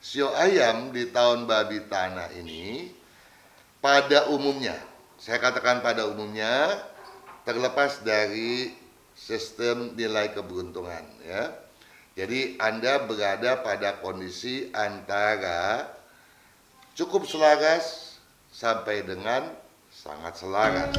sio ayam di tahun babi tanah ini pada umumnya, saya katakan pada umumnya terlepas dari sistem nilai keberuntungan ya. Jadi Anda berada pada kondisi antara cukup selaras sampai dengan sangat selaras.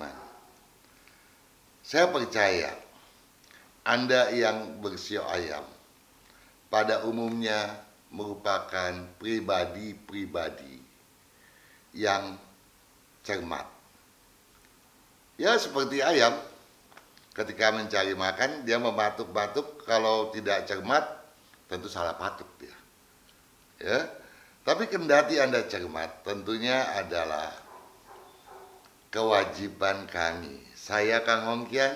Budiman. Saya percaya Anda yang bersio ayam pada umumnya merupakan pribadi-pribadi yang cermat. Ya seperti ayam, ketika mencari makan dia mematuk-matuk kalau tidak cermat tentu salah patuk dia. Ya. Tapi kendati Anda cermat tentunya adalah kewajiban kami. Saya Kang Hongkian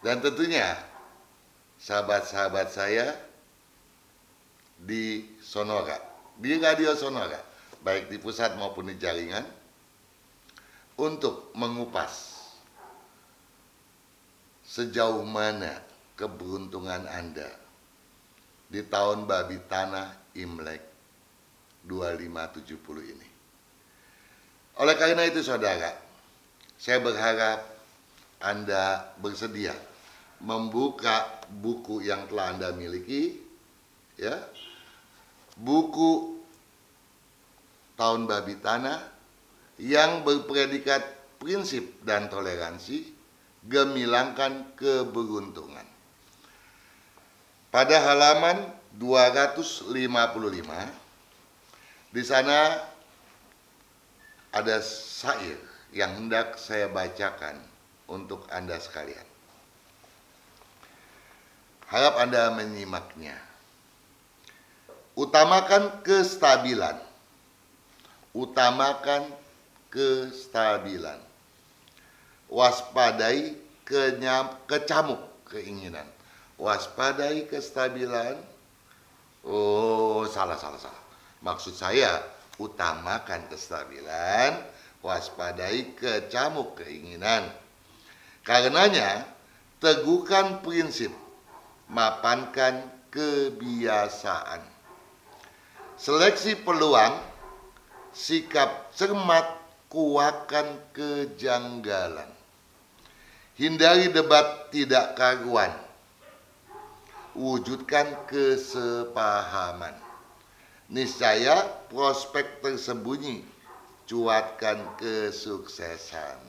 dan tentunya sahabat-sahabat saya di Sonora, di Radio Sonora, baik di pusat maupun di jaringan, untuk mengupas sejauh mana keberuntungan Anda di tahun babi tanah Imlek 2570 ini. Oleh karena itu saudara, saya berharap Anda bersedia membuka buku yang telah Anda miliki ya. Buku tahun babi tanah yang berpredikat prinsip dan toleransi gemilangkan keberuntungan. Pada halaman 255 di sana ada syair yang hendak saya bacakan untuk Anda sekalian. Harap Anda menyimaknya. Utamakan kestabilan. Utamakan kestabilan. Waspadai kenyam, kecamuk keinginan. Waspadai kestabilan. Oh, salah, salah, salah. Maksud saya, utamakan kestabilan, waspadai kecamuk keinginan. Karenanya, teguhkan prinsip, mapankan kebiasaan. Seleksi peluang, sikap cermat, kuakan kejanggalan. Hindari debat tidak karuan. Wujudkan kesepahaman. Niscaya prospek tersembunyi cuatkan kesuksesan.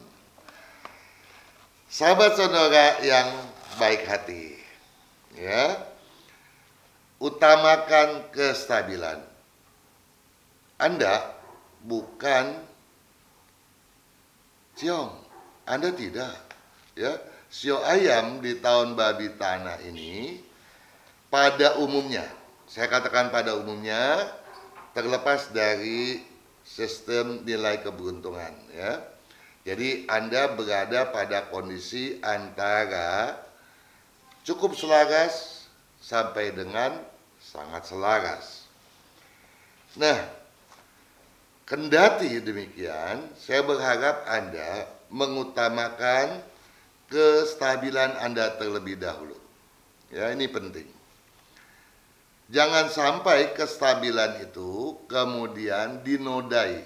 Sahabat saudara yang baik hati, ya, utamakan kestabilan. Anda bukan ciong, Anda tidak, ya. Sio ayam di tahun babi tanah ini pada umumnya, saya katakan pada umumnya terlepas dari sistem nilai keberuntungan ya. Jadi Anda berada pada kondisi antara cukup selaras sampai dengan sangat selaras. Nah, kendati demikian, saya berharap Anda mengutamakan kestabilan Anda terlebih dahulu. Ya, ini penting. Jangan sampai kestabilan itu kemudian dinodai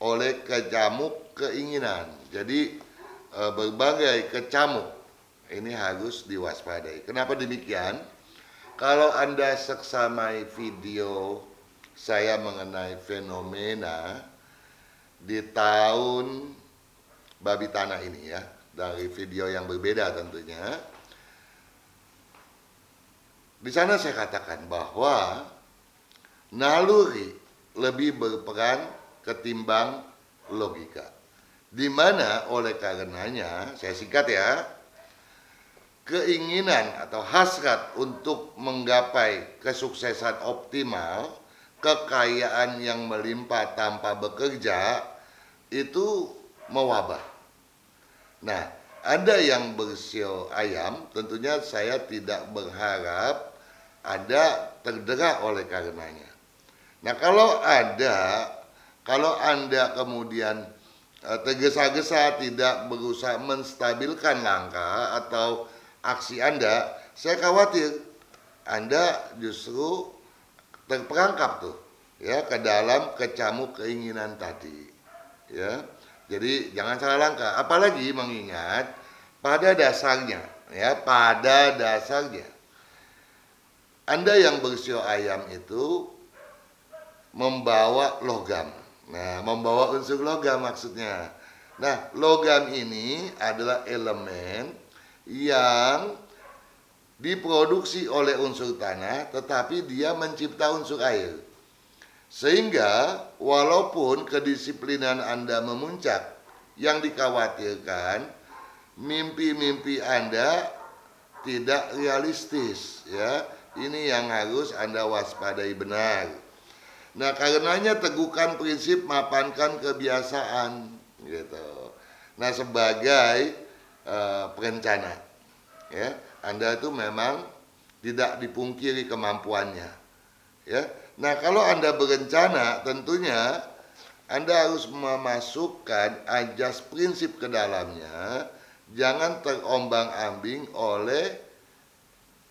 oleh kecamuk keinginan. Jadi e, berbagai kecamuk ini harus diwaspadai. Kenapa demikian? Kalau Anda seksamai video saya mengenai fenomena di tahun babi tanah ini ya, dari video yang berbeda tentunya. Di sana saya katakan bahwa naluri lebih berperan ketimbang logika. Di mana oleh karenanya, saya singkat ya, keinginan atau hasrat untuk menggapai kesuksesan optimal, kekayaan yang melimpah tanpa bekerja itu mewabah. Nah, ada yang bersio ayam, tentunya saya tidak berharap ada terderak oleh karenanya. Nah, kalau ada, kalau Anda kemudian eh, tergesa-gesa tidak berusaha menstabilkan langkah atau aksi Anda, saya khawatir Anda justru terperangkap tuh ya ke dalam kecamuk keinginan tadi. Ya. Jadi jangan salah langkah, apalagi mengingat pada dasarnya ya, pada dasarnya Anda yang bersio ayam itu membawa logam. Nah, membawa unsur logam maksudnya. Nah, logam ini adalah elemen yang diproduksi oleh unsur tanah tetapi dia mencipta unsur air. Sehingga walaupun kedisiplinan Anda memuncak, yang dikhawatirkan mimpi-mimpi Anda tidak realistis ya. Ini yang harus Anda waspadai benar. Nah, karenanya teguhkan prinsip mapankan kebiasaan gitu. Nah, sebagai uh, perencana ya, Anda itu memang tidak dipungkiri kemampuannya. Ya, Nah, kalau Anda berencana, tentunya Anda harus memasukkan ajas prinsip ke dalamnya. Jangan terombang-ambing oleh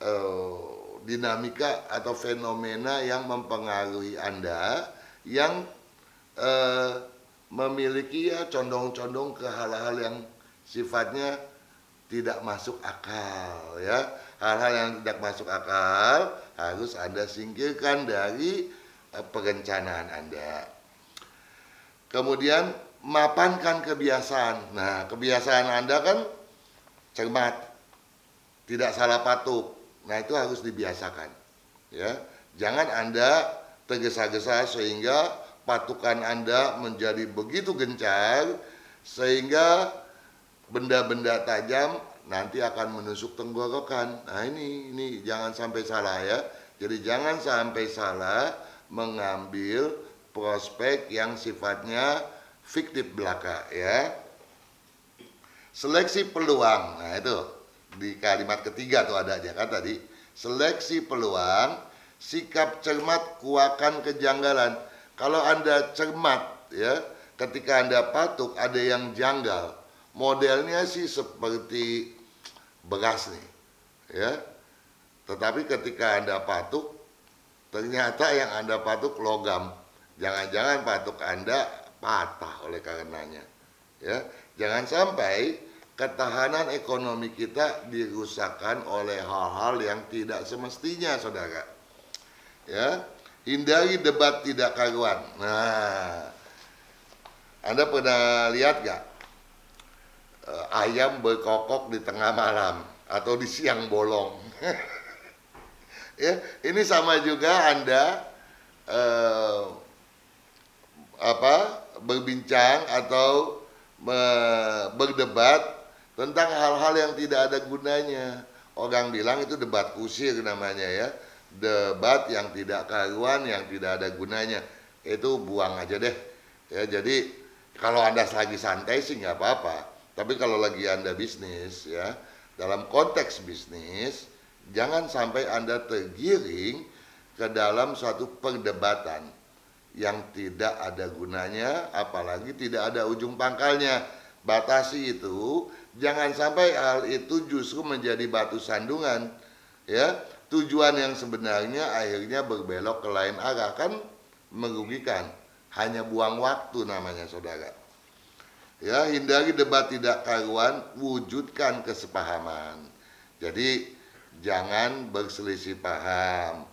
uh, dinamika atau fenomena yang mempengaruhi Anda yang uh, memiliki ya condong-condong ke hal-hal yang sifatnya tidak masuk akal ya hal-hal yang tidak masuk akal harus Anda singkirkan dari uh, perencanaan Anda. Kemudian mapankan kebiasaan. Nah, kebiasaan Anda kan cermat, tidak salah patuk. Nah, itu harus dibiasakan. Ya. Jangan Anda tergesa-gesa sehingga patukan Anda menjadi begitu gencar sehingga benda-benda tajam nanti akan menusuk tenggorokan. Nah ini ini jangan sampai salah ya. Jadi jangan sampai salah mengambil prospek yang sifatnya fiktif belaka ya. Seleksi peluang. Nah itu di kalimat ketiga tuh ada aja kan tadi. Seleksi peluang, sikap cermat kuakan kejanggalan. Kalau Anda cermat ya, ketika Anda patuk ada yang janggal. Modelnya sih seperti bekas nih ya tetapi ketika anda patuk ternyata yang anda patuk logam jangan-jangan patuk anda patah oleh karenanya ya jangan sampai ketahanan ekonomi kita dirusakkan oleh hal-hal yang tidak semestinya saudara ya hindari debat tidak karuan nah anda pernah lihat gak uh, ayam berkokok di tengah malam atau di siang bolong. ya, ini sama juga Anda uh, apa berbincang atau me, berdebat tentang hal-hal yang tidak ada gunanya. Orang bilang itu debat kusir namanya ya. Debat yang tidak karuan, yang tidak ada gunanya. Itu buang aja deh. Ya, jadi kalau Anda lagi santai sih nggak apa-apa tapi kalau lagi Anda bisnis ya, dalam konteks bisnis, jangan sampai Anda tergiring ke dalam suatu perdebatan yang tidak ada gunanya, apalagi tidak ada ujung pangkalnya. Batasi itu, jangan sampai hal itu justru menjadi batu sandungan. Ya, tujuan yang sebenarnya akhirnya berbelok ke lain arah kan merugikan. Hanya buang waktu namanya saudara. Ya, hindari debat tidak karuan, wujudkan kesepahaman. Jadi jangan berselisih paham.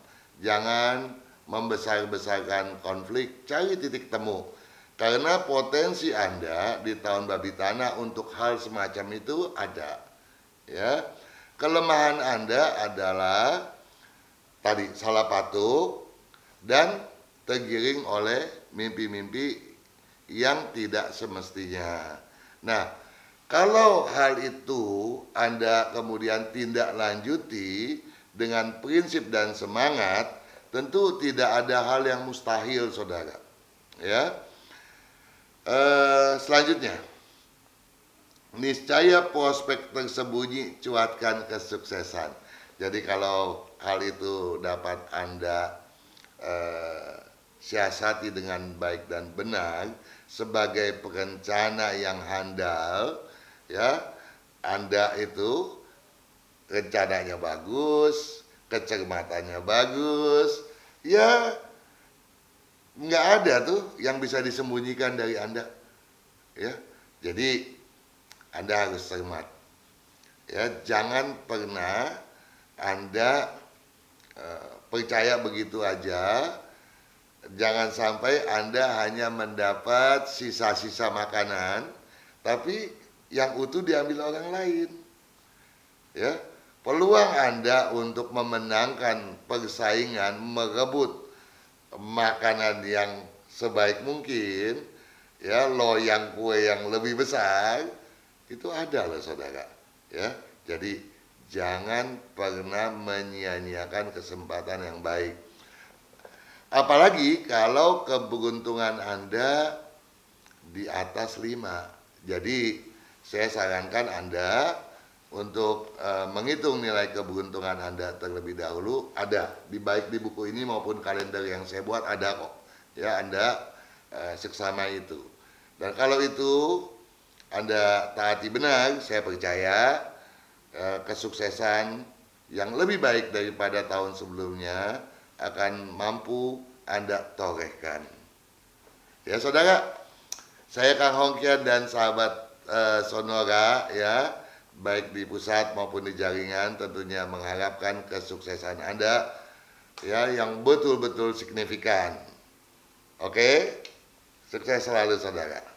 Jangan membesar-besarkan konflik, cari titik temu. Karena potensi Anda di tahun babi tanah untuk hal semacam itu ada. Ya. Kelemahan Anda adalah tadi salah patuk dan tergiring oleh mimpi-mimpi yang tidak semestinya. Nah, kalau hal itu Anda kemudian tindak lanjuti dengan prinsip dan semangat, tentu tidak ada hal yang mustahil, saudara. Ya, e, selanjutnya, niscaya prospek tersembunyi cuatkan kesuksesan. Jadi kalau hal itu dapat Anda e, siasati dengan baik dan benar, sebagai perencana yang handal ya Anda itu rencananya bagus kecermatannya bagus ya nggak ada tuh yang bisa disembunyikan dari Anda. Ya jadi Anda harus cermat. Ya jangan pernah Anda uh, percaya begitu aja. Jangan sampai Anda hanya mendapat sisa-sisa makanan, tapi yang utuh diambil orang lain. Ya, peluang Anda untuk memenangkan persaingan merebut makanan yang sebaik mungkin, ya loyang kue yang lebih besar itu ada loh saudara. Ya, jadi jangan pernah menyia-nyiakan kesempatan yang baik Apalagi kalau keberuntungan Anda di atas 5. Jadi saya sarankan Anda untuk uh, menghitung nilai keberuntungan Anda terlebih dahulu ada di baik di buku ini maupun kalender yang saya buat ada kok. Ya, Anda uh, seksama itu. Dan kalau itu Anda taati benar, saya percaya uh, kesuksesan yang lebih baik daripada tahun sebelumnya akan mampu Anda torehkan. Ya saudara, saya Kang Hongkian dan sahabat uh, Sonora ya, baik di pusat maupun di jaringan tentunya mengharapkan kesuksesan Anda ya yang betul-betul signifikan. Oke, sukses selalu saudara.